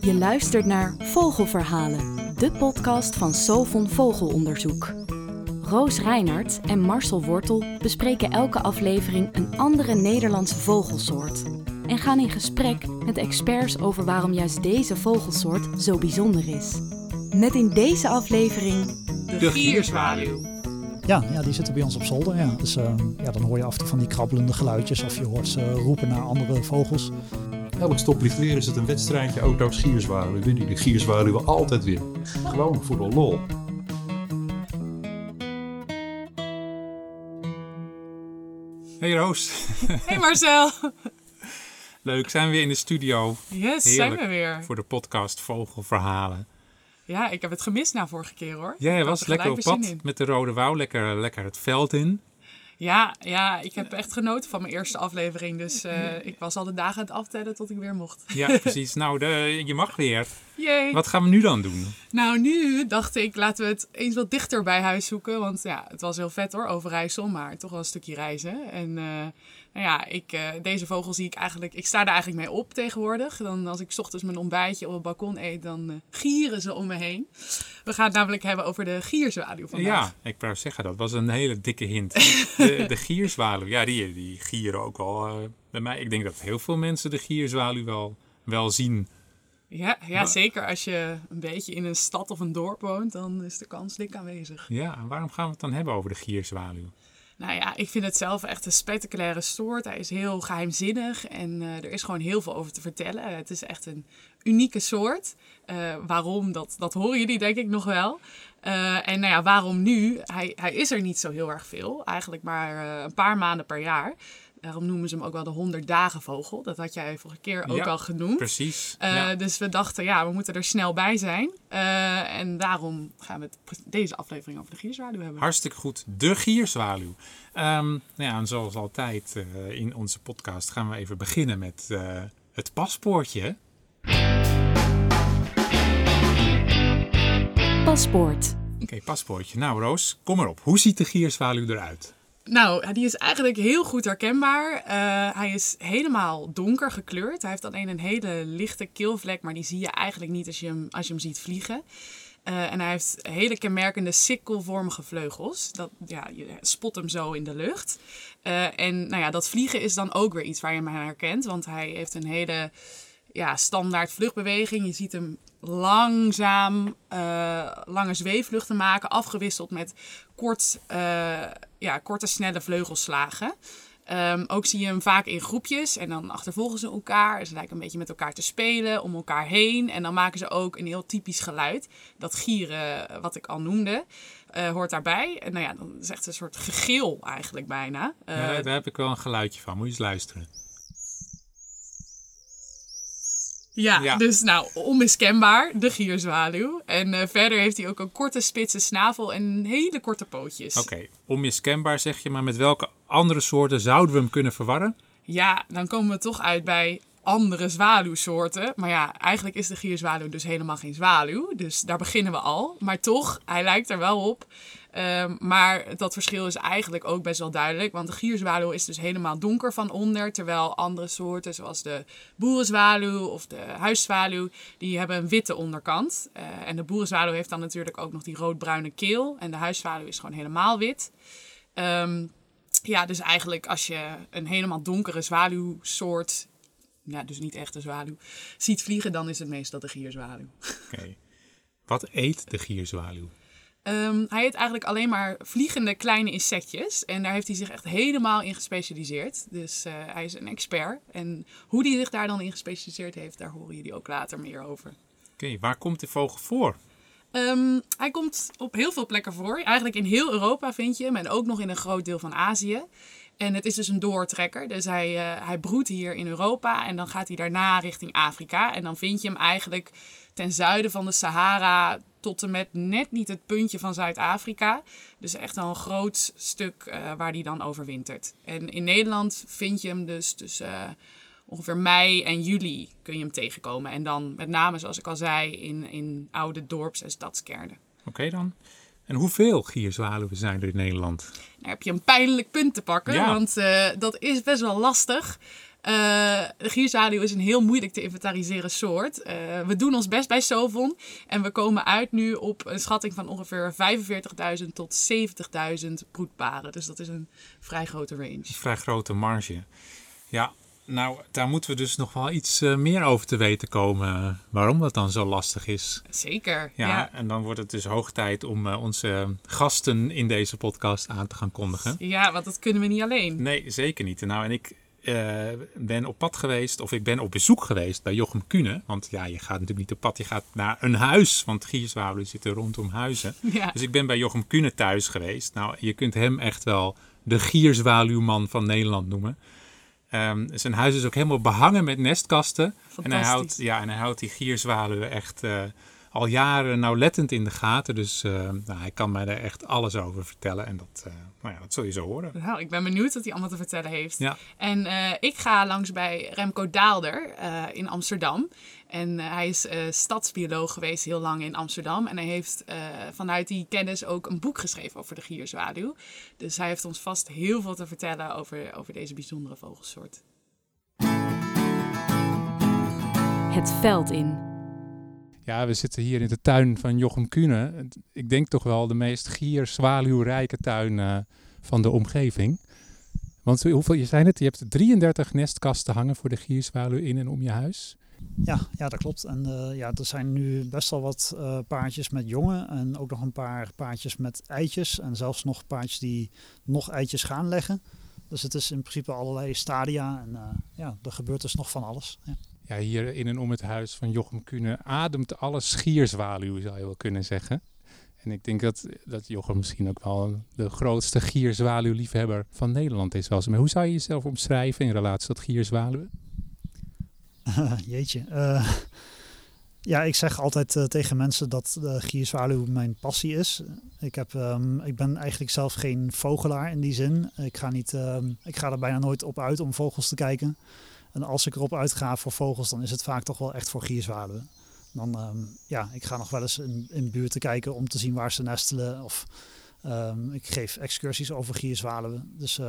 Je luistert naar Vogelverhalen, de podcast van Sovon Vogelonderzoek. Roos Reinhardt en Marcel Wortel bespreken elke aflevering een andere Nederlandse vogelsoort. En gaan in gesprek met experts over waarom juist deze vogelsoort zo bijzonder is. Met in deze aflevering De gierzwaluw. Ja, ja, die zitten bij ons op zolder. Ja. Dus eh, ja, dan hoor je af en toe van die krabbelende geluidjes of je hoort ze roepen naar andere vogels. Elk stoplicht weer is het een wedstrijdje auto's gierzwaluw. Winnen die gierzwaluwen altijd weer. Gewoon voor de lol. Hey Roos, Hey Marcel. leuk zijn we weer in de studio Yes, zijn we weer. voor de podcast Vogelverhalen. Ja, ik heb het gemist na vorige keer hoor. Jij Ik had was er lekker op pad in. met de Rode Wouw, lekker, lekker het veld in. Ja, ja, ik heb echt genoten van mijn eerste aflevering. Dus eh, ik was al de dagen aan het aftellen tot ik weer mocht. Ja, precies. Nou, de, je mag weer. Yay. Wat gaan we nu dan doen? Nou, nu dacht ik, laten we het eens wat dichter bij huis zoeken. Want ja, het was heel vet hoor, Overijssel, maar toch wel een stukje reizen. En eh, nou ja, ik, eh, deze vogel zie ik eigenlijk, ik sta er eigenlijk mee op tegenwoordig. Dan als ik 's ochtends mijn ontbijtje op het balkon eet, dan eh, gieren ze om me heen. We gaan het namelijk hebben over de gierzwaluw vandaag. Ja, ik wou zeggen, dat was een hele dikke hint. De, de gierzwaluw, ja, die, die gieren ook wel eh, bij mij. Ik denk dat heel veel mensen de gierzwaluw wel, wel zien. Ja, ja, zeker als je een beetje in een stad of een dorp woont, dan is de kans dik aanwezig. Ja, en waarom gaan we het dan hebben over de gierzwaluw? Nou ja, ik vind het zelf echt een spectaculaire soort. Hij is heel geheimzinnig en eh, er is gewoon heel veel over te vertellen. Het is echt een unieke soort. Eh, waarom, dat, dat horen jullie denk ik nog wel. Eh, en nou ja, waarom nu? Hij, hij is er niet zo heel erg veel. Eigenlijk maar een paar maanden per jaar. Daarom noemen ze hem ook wel de 100 dagen vogel. Dat had jij vorige keer ook Ja, al genoemd. Precies. Eh, ja. Dus we dachten, ja, we moeten er snel bij zijn. Eh, en daarom gaan we het deze aflevering over de gierzwaluw hebben. Hartstikke goed. De gierzwaluw. Ehm, nou ja, en zoals altijd eh, in onze podcast gaan we even beginnen met eh, het paspoortje. Paspoort. Oké, paspoortje. Nou Roos, kom maar op. Hoe ziet de gierzwaluw eruit? Nou, die is eigenlijk heel goed herkenbaar. Eh, hij is helemaal donker gekleurd. Hij heeft alleen een hele lichte keelvlek, maar die zie je eigenlijk niet als je hem, als je hem ziet vliegen. Eh, en hij heeft hele kenmerkende sikkelvormige vleugels. Dat, ja, je spot hem zo in de lucht. Eh, en nou ja, dat vliegen is dan ook weer iets waar je hem herkent. Want hij heeft een hele ja, standaard vluchtbeweging. Je ziet hem langzaam eh, lange zweefvluchten maken, afgewisseld met kort, eh, ja, korte, snelle vleugelslagen. Ehm, ook zie je hem vaak in groepjes en dan achtervolgen ze elkaar. Ze lijken een beetje met elkaar te spelen, om elkaar heen. En dan maken ze ook een heel typisch geluid. Dat gieren, wat ik al noemde, eh, hoort daarbij. En nou ja, dan is echt een soort gegil eigenlijk bijna. Ja, daar heb ik wel een geluidje van. Moet je eens luisteren. Ja, Ja. dus nou, onmiskenbaar, de gierzwaluw. En eh, verder heeft hij ook een korte spitse snavel en hele korte pootjes. Oké, onmiskenbaar zeg je, maar met welke andere soorten zouden we hem kunnen verwarren? Ja, dan komen we toch uit bij andere zwaluwsoorten. Maar ja, eigenlijk is de gierzwaluw dus helemaal geen zwaluw. Dus daar beginnen we al. Maar toch, hij lijkt er wel op. Ehm, maar dat verschil is eigenlijk ook best wel duidelijk. Want de gierzwaluw is dus helemaal donker van onder. Terwijl andere soorten, zoals de boerenzwaluw of de huiszwaluw, die hebben een witte onderkant. Eh, en de boerenzwaluw heeft dan natuurlijk ook nog die roodbruine keel. En de huiszwaluw is gewoon helemaal wit. Ehm, ja, dus eigenlijk als je een helemaal donkere zwaluwsoort, ja, dus niet echt een zwaluw, ziet vliegen, dan is het meestal de gierzwaluw. Oké. Wat eet de gierzwaluw? Ehm, hij eet eigenlijk alleen maar vliegende kleine insectjes. En daar heeft hij zich echt helemaal in gespecialiseerd. Dus eh, hij is een expert. En hoe hij zich daar dan in gespecialiseerd heeft, daar horen jullie ook later meer over. Oké, waar komt de vogel voor? Ehm, hij komt op heel veel plekken voor. Eigenlijk in heel Europa vind je hem. En ook nog in een groot deel van Azië. En het is dus een doortrekker. Dus hij, eh, hij broedt hier in Europa. En dan gaat hij daarna richting Afrika. En dan vind je hem eigenlijk ten zuiden van de Sahara. Tot en met net niet het puntje van Zuid-Afrika. Dus echt al een groot stuk eh, waar hij dan overwintert. En in Nederland vind je hem dus tussen eh, ongeveer mei en juli kun je hem tegenkomen. En dan met name, zoals ik al zei, in, in oude dorps- en stadskernen. Oké dan. En hoeveel gierzwaluwen zijn er in Nederland? Dan heb je een pijnlijk punt te pakken, Ja. want eh, dat is best wel lastig. Uh, de gierzwaluw is een heel moeilijk te inventariseren soort. Uh, we doen ons best bij Sovon. En we komen uit nu op een schatting van ongeveer 45.000 tot 70.000 broedparen. Dus dat is een vrij grote range. Een vrij grote marge. Ja, nou, daar moeten we dus nog wel iets uh, meer over te weten komen. Waarom dat dan zo lastig is. Zeker. Ja, ja. en dan wordt het dus hoog tijd om uh, onze gasten in deze podcast aan te gaan kondigen. Ja, want dat kunnen we niet alleen. Nee, zeker niet. Nou, en ik uh, ben op pad geweest, of ik ben op bezoek geweest bij Jochem Kuhne. Want ja, je gaat natuurlijk niet op pad, je gaat naar een huis. Want gierzwaluwen zitten rondom huizen. Ja. Dus ik ben bij Jochem Kuhne thuis geweest. Nou, je kunt hem echt wel de gierzwaluwman van Nederland noemen. Um, zijn huis is ook helemaal behangen met nestkasten. En hij houdt, ja, en hij houdt die gierzwaluwen echt uh, al jaren nauwlettend in de gaten. Dus uh, nou, hij kan mij daar echt alles over vertellen. En dat, uh, nou ja, dat zul je zo horen. Nou, ik ben benieuwd wat hij allemaal te vertellen heeft. Ja. En ik ga langs bij Remco Daalder in Amsterdam. En hij is stadsbioloog geweest heel lang in Amsterdam. En hij heeft vanuit die kennis ook een boek geschreven over de gierzwaluw. Dus hij heeft ons vast heel veel te vertellen over, over deze bijzondere vogelsoort. Het veld in. Ja, we zitten hier in de tuin van Jochem Kuhne. Ik denk toch wel de meest gier-zwaluwrijke tuin uh, van de omgeving. Want hoeveel je zijn het? Je hebt 33 nestkasten hangen voor de gierzwaluw in en om je huis. Ja, ja dat klopt. En uh, ja, er zijn nu best wel wat uh, paardjes met jongen en ook nog een paar paardjes met eitjes. En zelfs nog paardjes die nog eitjes gaan leggen. Dus het is in principe allerlei stadia en ja, er gebeurt dus nog van alles. Ja. Ja, hier in en om het huis van Jochem Kuhne ademt alle schierzwaluw, zou je wel kunnen zeggen. En ik denk dat, dat Jochem misschien ook wel de grootste gierzwaluwliefhebber van Nederland is. Maar hoe zou je jezelf omschrijven in relatie tot gierzwaluwen? jeetje. Uh, ja, ik zeg altijd uh, tegen mensen dat de gierzwaluw mijn passie is. Ik, heb, um, ik ben eigenlijk zelf geen vogelaar in die zin. Ik ga, niet, um, ik ga er bijna nooit op uit om vogels te kijken. En als ik erop uitga voor vogels, dan is het vaak toch wel echt voor gierzwaluwen. Dan, um, ja, ik ga nog wel eens in, in buurten kijken om te zien waar ze nestelen. Of um, ik geef excursies over gierzwaluwen. Dus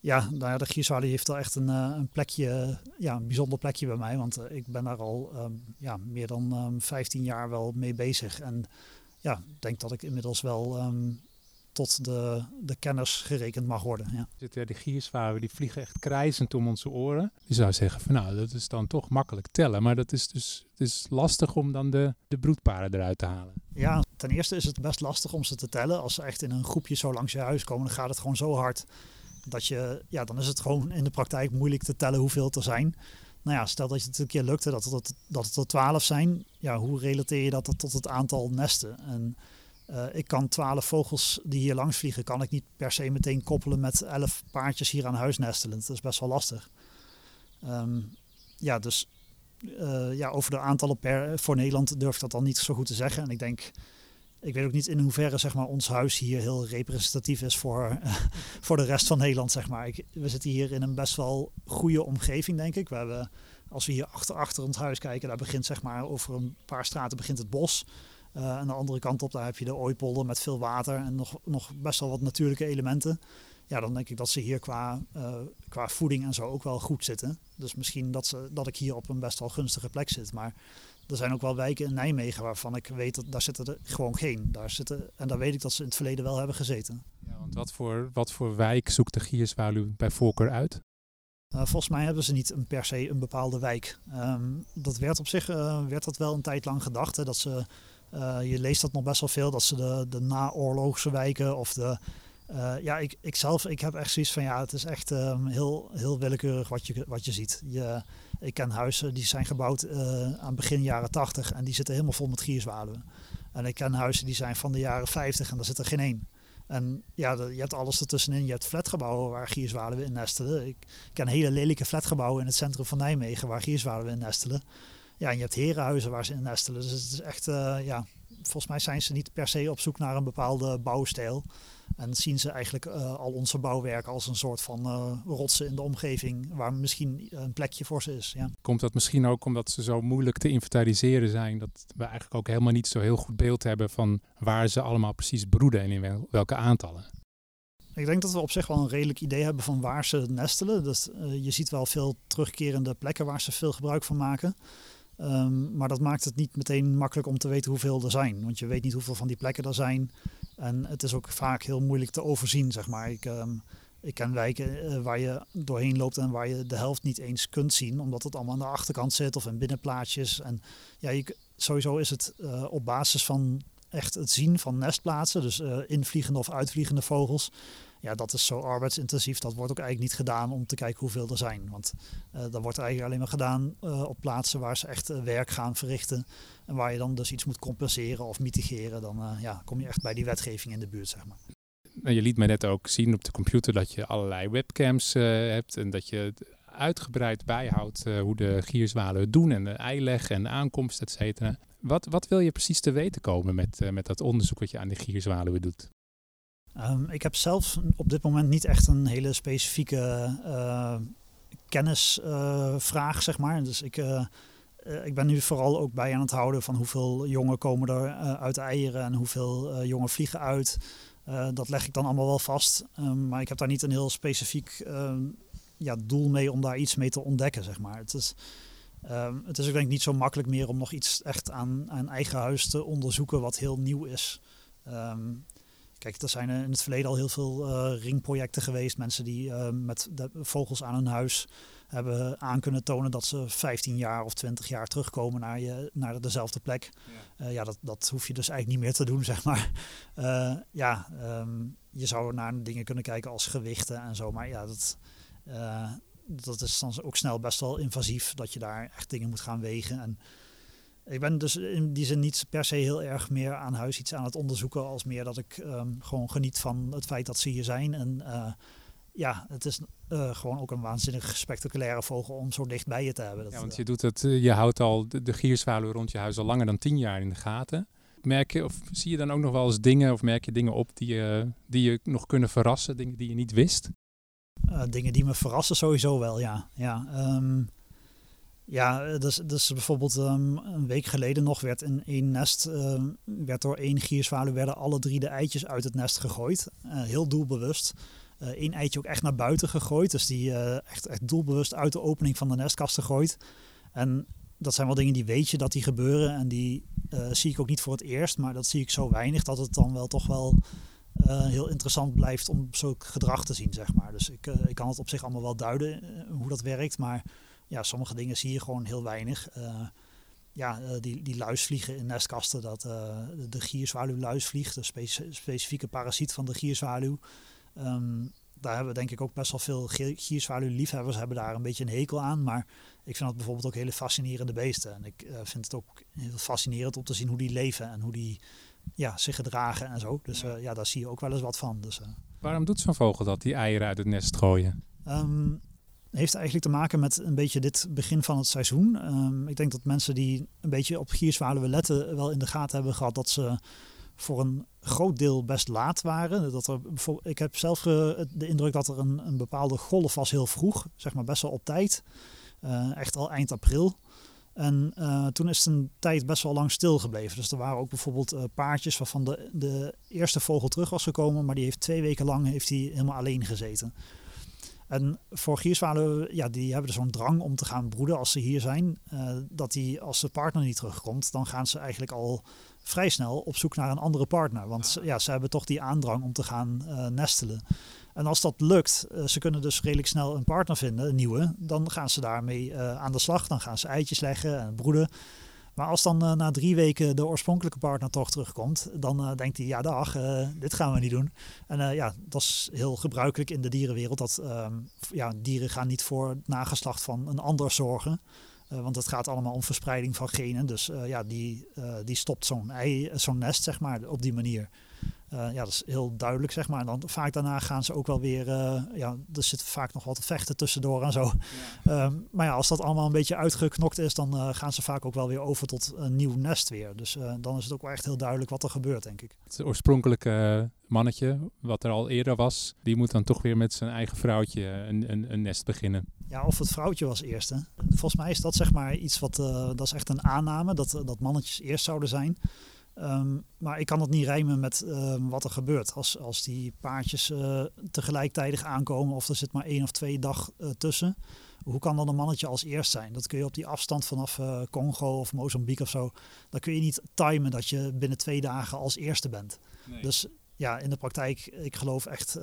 ja, nou ja, de gierzwaluw heeft wel echt een, uh, een plekje, ja, een bijzonder plekje bij mij. Want uh, ik ben daar al ja, meer dan 15 jaar wel mee bezig. En ja, denk dat ik inmiddels wel tot de, de kenners gerekend mag worden. Ja. Zitten de gierzwaluwen die vliegen echt krijzend om onze oren. Je zou zeggen van nou, dat is dan toch makkelijk tellen. Maar dat is dus het is lastig om dan de, de broedparen eruit te halen. Ja, ten eerste is het best lastig om ze te tellen. Als ze echt in een groepje zo langs je huis komen, dan gaat het gewoon zo hard. Dat je, ja, dan is het gewoon in de praktijk moeilijk te tellen hoeveel er zijn. Nou ja, stel dat je het een keer lukte dat het, dat het er twaalf zijn. Ja, hoe relateer je dat tot het aantal nesten? En uh, ik kan twaalf vogels die hier langs vliegen, kan ik niet per se meteen koppelen met elf paardjes hier aan huis nestelen. Dat is best wel lastig. Um, ja, dus uh, ja, over de aantallen per, voor Nederland durf ik dat dan niet zo goed te zeggen. En ik denk, ik weet ook niet in hoeverre zeg maar, ons huis hier heel representatief is voor, voor de rest van Nederland. Zeg maar. Ik, we zitten hier in een best wel goede omgeving, denk ik. We hebben, als we hier achter, achter ons huis kijken, daar begint zeg maar over een paar straten begint het bos. Uh, aan de andere kant op, daar heb je de ooipolder met veel water en nog, nog best wel wat natuurlijke elementen. Ja, dan denk ik dat ze hier qua, uh, qua voeding en zo ook wel goed zitten. Dus misschien dat, ze, dat ik hier op een best wel gunstige plek zit. Maar er zijn ook wel wijken in Nijmegen waarvan ik weet dat daar zitten er gewoon geen. Daar zitten, en daar weet ik dat ze in het verleden wel hebben gezeten. Ja, want wat voor, wat voor wijk zoekt de gierzwaluw bij voorkeur uit? Uh, volgens mij hebben ze niet een, per se een bepaalde wijk. Um, dat werd op zich uh, werd dat wel een tijd lang gedacht. Hè, dat ze je leest dat nog best wel veel, dat ze de, de naoorlogse wijken of de... Uh, ja, ik, ik zelf, ik heb echt zoiets van, ja, het is echt um, heel, heel willekeurig wat je, wat je ziet. Je, ik ken huizen die zijn gebouwd uh, aan begin jaren 80 en die zitten helemaal vol met gierzwaluwen. En ik ken huizen die zijn van de jaren 50 en daar zit er geen één. En ja, je hebt alles ertussenin. Je hebt flatgebouwen waar gierzwaluwen in nestelen. Ik ken hele lelijke flatgebouwen in het centrum van Nijmegen waar gierzwaluwen in nestelen. Ja, en je hebt herenhuizen waar ze in nestelen. Dus het is echt, uh, ja, volgens mij zijn ze niet per se op zoek naar een bepaalde bouwstijl. En zien ze eigenlijk uh, al onze bouwwerken als een soort van uh, rotsen in de omgeving waar misschien een plekje voor ze is. Ja. Komt dat misschien ook omdat ze zo moeilijk te inventariseren zijn, dat we eigenlijk ook helemaal niet zo heel goed beeld hebben van waar ze allemaal precies broeden en in welke aantallen? Ik denk dat we op zich wel een redelijk idee hebben van waar ze nestelen. Dus je ziet wel veel terugkerende plekken waar ze veel gebruik van maken. Ehm, maar dat maakt het niet meteen makkelijk om te weten hoeveel er zijn. Want je weet niet hoeveel van die plekken er zijn. En het is ook vaak heel moeilijk te overzien, zeg maar. Ik, um, ik ken wijken eh, waar je doorheen loopt en waar je de helft niet eens kunt zien. Omdat het allemaal aan de achterkant zit of in binnenplaatsjes. En ja, sowieso is het uh, op basis van echt het zien van nestplaatsen. Dus uh, invliegende of uitvliegende vogels ja, dat is zo arbeidsintensief. Dat wordt ook eigenlijk niet gedaan om te kijken hoeveel er zijn. Want uh, dat wordt eigenlijk alleen maar gedaan uh, op plaatsen waar ze echt uh, werk gaan verrichten. En waar je dan dus iets moet compenseren of mitigeren. Dan ja, kom je echt bij die wetgeving in de buurt, zeg maar. Je liet mij net ook zien op de computer dat je allerlei webcams hebt. En dat je uitgebreid bijhoudt hoe de gierzwalen het doen. En de eileg en de aankomst, et cetera. Wat, wat wil je precies te weten komen met, met dat onderzoek wat je aan de gierzwaluwen doet? Um, ik heb zelf op dit moment niet echt een hele specifieke uh, kennisvraag, uh, zeg maar. Dus ik, uh, ik ben nu vooral ook bij aan het houden van hoeveel jongen komen er uit eieren en hoeveel jongen vliegen uit. dat leg ik dan allemaal wel vast. Um, maar ik heb daar niet een heel specifiek ehm, ja, doel mee om daar iets mee te ontdekken, zeg maar. Het is, het is ook denk ik niet zo makkelijk meer om nog iets echt aan, aan eigen huis te onderzoeken wat heel nieuw is. Um, Kijk, er zijn in het verleden al heel veel uh, ringprojecten geweest. Mensen die uh, met de vogels aan hun huis hebben aan kunnen tonen dat ze 15 jaar of 20 jaar terugkomen naar, je, naar dezelfde plek. Ja, uh, ja dat, dat hoef je dus eigenlijk niet meer te doen, zeg maar. ja, um, je zou naar dingen kunnen kijken als gewichten en zo. Maar ja, dat, dat is dan ook snel best wel invasief dat je daar echt dingen moet gaan wegen. En ik ben dus in die zin niet per se heel erg meer aan huis iets aan het onderzoeken, als meer dat ik um, gewoon geniet van het feit dat ze hier zijn. En uh, ja, het is uh, gewoon ook een waanzinnig spectaculaire vogel om zo dicht bij je te hebben. Dat, ja, want je doet het, je houdt al de, de gierzwaluw rond je huis al langer dan tien jaar in de gaten. Merk je, of zie je dan ook nog wel eens dingen, of merk je dingen op die je, die je nog kunnen verrassen, dingen die je niet wist? Dingen die me verrassen sowieso wel, ja. ja um, ja, eh, dus, dus bijvoorbeeld um, een week geleden nog werd in één nest, um, werd door één gierzwaluw werden alle drie de eitjes uit het nest gegooid. Uh, heel doelbewust. Eén uh, eitje ook echt naar buiten gegooid. Dus die uh, echt, echt doelbewust uit de opening van de nestkast gegooid. En dat zijn wel dingen die weet je dat die gebeuren. En die zie ik ook niet voor het eerst. Maar dat zie ik zo weinig dat het dan wel toch wel heel interessant blijft om zo'n gedrag te zien, zeg maar. Dus ik, ik kan het op zich allemaal wel duiden hoe dat werkt. Maar ja, sommige dingen zie je gewoon heel weinig. Uh, ja, uh, die, die luisvliegen in nestkasten, dat, uh, de gierzwaluw luisvliegt, de spe specifieke parasiet van de gierzwaluw. Um, daar hebben we denk ik ook best wel veel gierzwaluw-liefhebbers hebben daar een beetje een hekel aan. Maar ik vind dat bijvoorbeeld ook hele fascinerende beesten. En ik vind het ook heel fascinerend om te zien hoe die leven en hoe die ja, zich gedragen en zo. Dus ja, daar zie je ook wel eens wat van. Dus, Waarom doet zo'n vogel dat, die eieren uit het nest gooien? Um, heeft eigenlijk te maken met een beetje dit begin van het seizoen. Um, ik denk dat mensen die een beetje op gierzwaluwen letten wel in de gaten hebben gehad dat ze voor een groot deel best laat waren. Dat er, ik heb zelf de indruk dat er een, een, bepaalde golf was heel vroeg, zeg maar best wel op tijd. Uh, echt al eind april. En uh, toen is het een tijd best wel lang stil gebleven. Dus er waren ook bijvoorbeeld paardjes waarvan de, de eerste vogel terug was gekomen, maar die heeft twee weken lang heeft helemaal alleen gezeten. En voor gierzwalen, ja, die hebben zo'n drang om te gaan broeden als ze hier zijn. Uh, dat die, als de partner niet terugkomt, dan gaan ze eigenlijk al vrij snel op zoek naar een andere partner. Want ze, ja, ze hebben toch die aandrang om te gaan uh, nestelen. En als dat lukt, uh, ze kunnen dus redelijk snel een partner vinden, een nieuwe. Dan gaan ze daarmee aan de slag. Dan gaan ze eitjes leggen en broeden. Maar als dan uh, na drie weken de oorspronkelijke partner toch terugkomt, dan uh, denkt hij, ja dag, uh, dit gaan we niet doen. En ja, dat is heel gebruikelijk in de dierenwereld, dat ehm, ja, dieren gaan niet voor het nageslacht van een ander zorgen. want het gaat allemaal om verspreiding van genen. Dus ja, die, die stopt zo'n ei, zo'n nest, zeg maar, op die manier. Uh, ja, dat is heel duidelijk, zeg maar. En dan vaak daarna gaan ze ook wel weer, uh, ja, er zit vaak nog wat vechten tussendoor en zo. Ja. Um, maar ja, als dat allemaal een beetje uitgeknokt is, dan uh, gaan ze vaak ook wel weer over tot een nieuw nest weer. Dus dan is het ook wel echt heel duidelijk wat er gebeurt, denk ik. Het oorspronkelijke mannetje, wat er al eerder was, die moet dan toch weer met zijn eigen vrouwtje een, een, een nest beginnen. Ja, of het vrouwtje was eerst. Hè. Volgens mij is dat zeg maar iets wat, dat is echt een aanname, dat, dat mannetjes eerst zouden zijn. Ehm, maar ik kan het niet rijmen met ehm, wat er gebeurt. Als, als die paardjes uh, tegelijkertijd aankomen of er zit maar één of twee dag uh, tussen. Hoe kan dan een mannetje als eerst zijn? Dat kun je op die afstand vanaf uh, Congo of Mozambique of zo. Dan kun je niet timen dat je binnen twee dagen als eerste bent. Nee. Dus ja, in de praktijk, ik geloof echt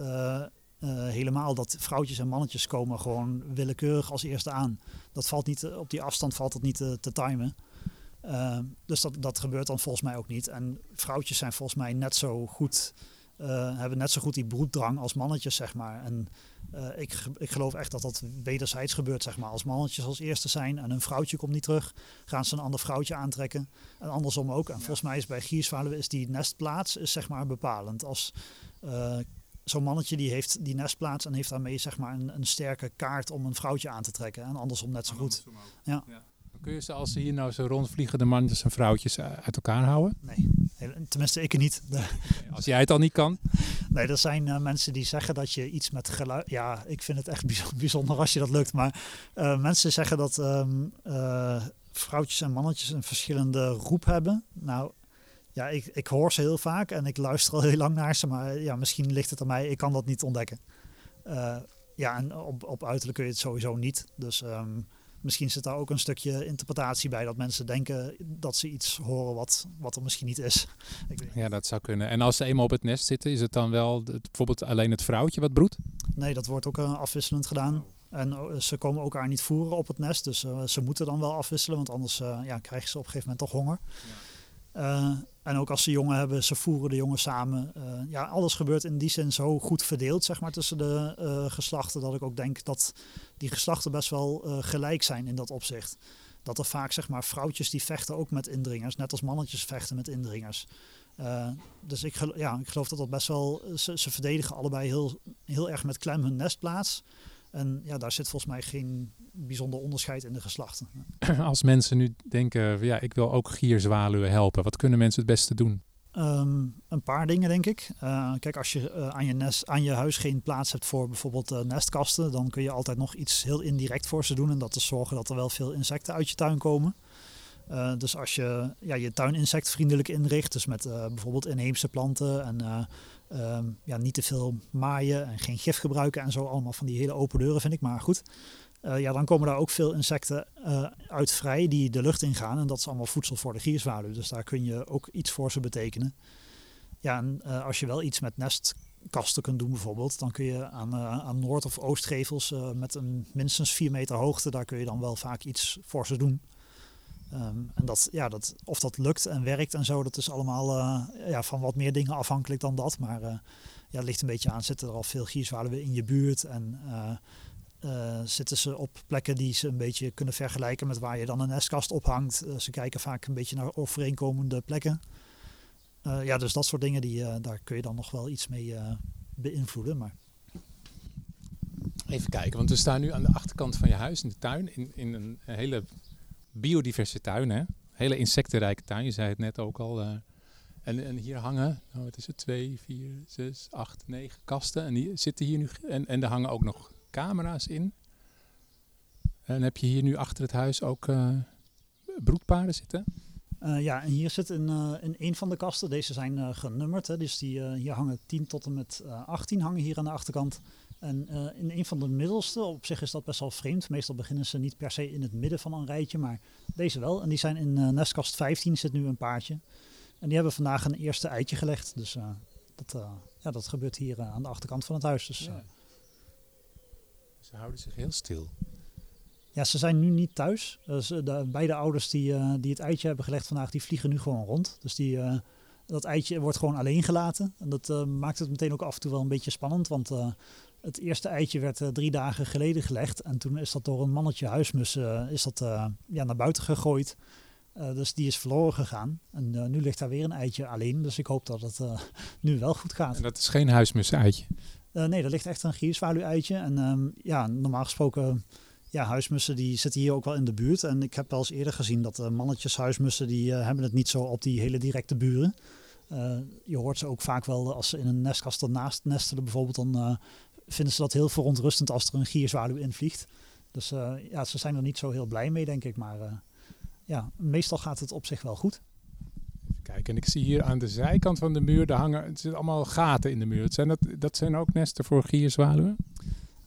helemaal dat vrouwtjes en mannetjes komen gewoon willekeurig als eerste aan. Dat valt niet, op die afstand valt het niet te timen. Uh, dus dat, dat gebeurt dan volgens mij ook niet. En vrouwtjes zijn volgens mij net zo goed, uh, hebben net zo goed die broeddrang als mannetjes, zeg maar. En uh, ik, ik geloof echt dat dat wederzijds gebeurt, zeg maar. Als mannetjes als eerste zijn en een vrouwtje komt niet terug, gaan ze een ander vrouwtje aantrekken. En andersom ook. En ja. volgens mij is bij gierzwaluwen is die nestplaats is, zeg maar bepalend. Als zo'n mannetje die heeft die nestplaats en heeft daarmee zeg maar een, een sterke kaart om een vrouwtje aan te trekken. En andersom net zo goed. ja. ja. Kun je ze als ze hier nou zo rondvliegen, de mannetjes en vrouwtjes eh, uit elkaar houden? Nee, tenminste ik niet. Als jij het al niet kan? Nee, er zijn uh, mensen die zeggen dat je iets met geluid... Ja, ik vind het echt bijzonder als je dat lukt. Maar uh, mensen zeggen dat um, vrouwtjes en mannetjes een verschillende roep hebben. Nou, ja, ik, ik hoor ze heel vaak en ik luister al heel lang naar ze. Maar ja, misschien ligt het aan mij. Ik kan dat niet ontdekken. ja, en op, op uiterlijk kun je het sowieso niet. Dus... Um, misschien zit daar ook een stukje interpretatie bij. Dat mensen denken dat ze iets horen wat, wat er misschien niet is. ja, dat zou kunnen. En als ze eenmaal op het nest zitten, is het dan wel bijvoorbeeld alleen het vrouwtje wat broedt? Nee, dat wordt ook uh, afwisselend gedaan. En uh, ze komen elkaar niet voeren op het nest. Dus uh, ze moeten dan wel afwisselen, want anders ja, krijgen ze op een gegeven moment toch honger. Ja. En ook als ze jongen hebben, ze voeren de jongen samen. Uh, ja, alles gebeurt in die zin zo goed verdeeld, zeg maar, tussen de uh, geslachten. Dat ik ook denk dat die geslachten best wel gelijk zijn in dat opzicht. Dat er vaak, zeg maar, vrouwtjes die vechten ook met indringers. Net als mannetjes vechten met indringers. dus ik, ja, ik geloof dat dat best wel... Ze, ze verdedigen allebei heel, heel erg met klem hun nestplaats. En ja, daar zit volgens mij geen bijzonder onderscheid in de geslachten. Als mensen nu denken, ja, ik wil ook gierzwaluwen helpen. Wat kunnen mensen het beste doen? Um, een paar dingen, denk ik. Uh, kijk, als je uh, aan, je nest, aan je huis geen plaats hebt voor bijvoorbeeld uh, nestkasten, dan kun je altijd nog iets heel indirect voor ze doen. En dat is zorgen dat er wel veel insecten uit je tuin komen. dus als je ja, je tuin insectvriendelijk inricht, dus met bijvoorbeeld inheemse planten en um, ja, niet te veel maaien en geen gif gebruiken en zo, allemaal van die hele open deuren vind ik. Maar goed, uh, ja, dan komen daar ook veel insecten uh, uit vrij die de lucht ingaan. En dat is allemaal voedsel voor de gierzwaluw. Dus daar kun je ook iets voor ze betekenen. Ja, en uh, als je wel iets met nestkasten kunt doen bijvoorbeeld, dan kun je aan, aan noord- of oostgevels met een minstens 4 meter hoogte, daar kun je dan wel vaak iets voor ze doen. Um, en dat, ja, dat, of dat lukt en werkt en zo, dat is allemaal ja, van wat meer dingen afhankelijk dan dat. Maar ja, het ligt een beetje aan, zitten er al veel gierzwaluwen in je buurt en uh, zitten ze op plekken die ze een beetje kunnen vergelijken met waar je dan een nestkast ophangt. Uh, ze kijken vaak een beetje naar overeenkomende plekken. Uh, ja, dus dat soort dingen, die, daar kun je dan nog wel iets mee beïnvloeden. Maar... Even kijken, want we staan nu aan de achterkant van je huis in de tuin. In, in een hele biodiverse tuin, hè? hele insectenrijke tuin. Je zei het net ook al. en, en hier hangen, nou, wat is het, twee, vier, zes, acht, negen kasten. En die zitten hier nu. En, en er hangen ook nog camera's in. En heb je hier nu achter het huis ook uh, broedpaarden zitten? Uh, ja, en hier zit in, in een van de kasten, deze zijn genummerd, hè, dus die, hier hangen 10 tot en met 18 hangen hier aan de achterkant. En in een van de middelste, op zich is dat best wel vreemd, meestal beginnen ze niet per se in het midden van een rijtje, maar deze wel. En die zijn in nestkast 15 zit nu een paardje. En die hebben vandaag een eerste eitje gelegd, dus dat, ja, dat gebeurt hier aan de achterkant van het huis. Dus, ja. Ze houden zich heel stil. Ja, ze zijn nu niet thuis. Dus de beide ouders die, uh, die het eitje hebben gelegd vandaag, die vliegen nu gewoon rond. Dus die, uh, dat eitje wordt gewoon alleen gelaten. En dat uh, maakt het meteen ook af en toe wel een beetje spannend. Want het eerste eitje werd drie dagen geleden gelegd. En toen is dat door een mannetje huismus is dat, ja, naar buiten gegooid. dus die is verloren gegaan. En nu ligt daar weer een eitje alleen. Dus ik hoop dat het nu wel goed gaat. En dat is geen huismus-eitje? Nee, er ligt echt een gierzwaluw-eitje. En um, ja, normaal gesproken, ja, huismussen die zitten hier ook wel in de buurt. En ik heb wel eens eerder gezien dat mannetjes huismussen, die hebben het niet zo op die hele directe buren. je hoort ze ook vaak wel als ze in een nestkast ernaast nestelen bijvoorbeeld, dan vinden ze dat heel verontrustend als er een gierzwaluw invliegt. Dus ja, ze zijn er niet zo heel blij mee, denk ik. Maar ja, meestal gaat het op zich wel goed. Kijk, en ik zie hier aan de zijkant van de muur, daar hangen, het zitten allemaal gaten in de muur. Dat zijn, dat, dat zijn ook nesten voor gierzwaluwen?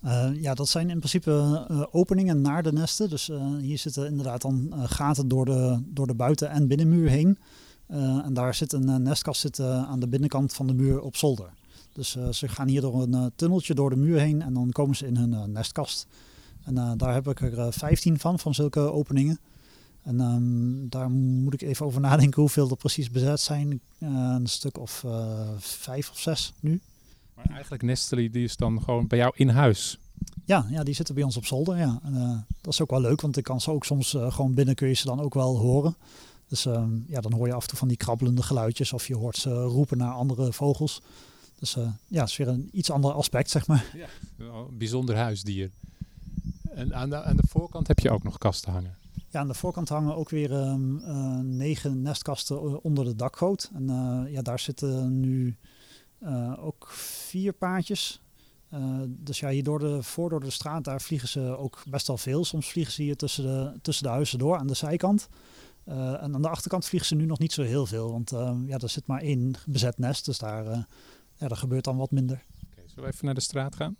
Uh, ja, dat zijn in principe openingen naar de nesten. Dus hier zitten inderdaad dan gaten door de, door de buiten- en binnenmuur heen. en daar zit een nestkast zit, aan de binnenkant van de muur op zolder. Dus ze gaan hier door een tunneltje door de muur heen en dan komen ze in hun nestkast. En daar heb ik er 15 van, van zulke openingen. En um, daar moet ik even over nadenken hoeveel er precies bezet zijn. een stuk of vijf of zes nu. Maar eigenlijk nestelen die is dan gewoon bij jou in huis? Ja, ja die zitten bij ons op zolder. Ja. En, uh, dat is ook wel leuk, want ik kan ze ook soms uh, gewoon binnen kun je ze dan ook wel horen. Dus uh, ja, dan hoor je af en toe van die krabbelende geluidjes of je hoort ze roepen naar andere vogels. Dus uh, ja, het is weer een iets ander aspect, zeg maar. Ja, een bijzonder huisdier. En aan de, aan de voorkant heb je ook nog kasten hangen? Ja, aan de voorkant hangen ook weer um, negen nestkasten onder de dakgoot. En ja, daar zitten nu ook vier paardjes. Dus ja, hier door de, voor door de straat, daar vliegen ze ook best wel veel. Soms vliegen ze hier tussen de, tussen de huizen door aan de zijkant. En aan de achterkant vliegen ze nu nog niet zo heel veel. Want ja, er zit maar één bezet nest, dus daar, ja, daar gebeurt dan wat minder. Okay, zullen we even naar de straat gaan?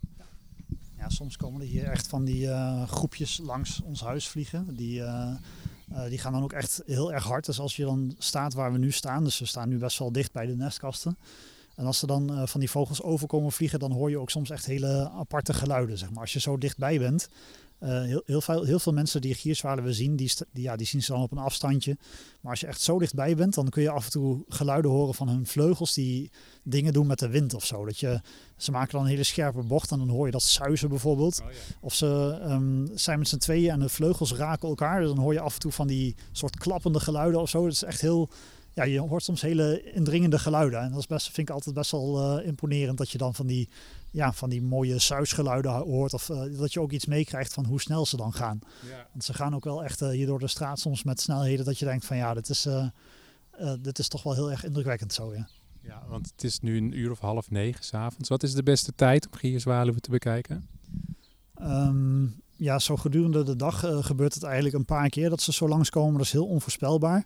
Ja, soms komen er hier echt van die groepjes langs ons huis vliegen. Die, die gaan dan ook echt heel erg hard. Dus als je dan staat waar we nu staan, dus we staan nu best wel dicht bij de nestkasten. En als er dan van die vogels overkomen vliegen, dan hoor je ook soms echt hele aparte geluiden. Zeg maar. Als je zo dichtbij bent, uh, heel, heel, veel, heel veel mensen die gierzwaluwen zien, die, die, ja, die zien ze dan op een afstandje. Maar als je echt zo dichtbij bent, dan kun je af en toe geluiden horen van hun vleugels die dingen doen met de wind of zo. Dat je, ze maken dan een hele scherpe bocht en dan hoor je dat zuizen bijvoorbeeld. Oh, ja. Of ze um, zijn met z'n tweeën en de vleugels raken elkaar. Dus dan hoor je af en toe van die soort klappende geluiden of zo. Dat is echt heel ja, je hoort soms hele indringende geluiden. En dat is best, vind ik altijd best wel uh, imponerend dat je dan van die, ja, van die mooie suisgeluiden hoort. Of uh, dat je ook iets meekrijgt van hoe snel ze dan gaan. Ja. Want ze gaan ook wel echt uh, hier door de straat soms met snelheden dat je denkt van ja, dit is, dit is toch wel heel erg indrukwekkend zo. Ja. ja, want het is nu een uur of half negen s'avonds. Wat is de beste tijd om gierzwaluwen te bekijken? Um, ja, zo gedurende de dag gebeurt het eigenlijk een paar keer dat ze zo langskomen. Dat is heel onvoorspelbaar.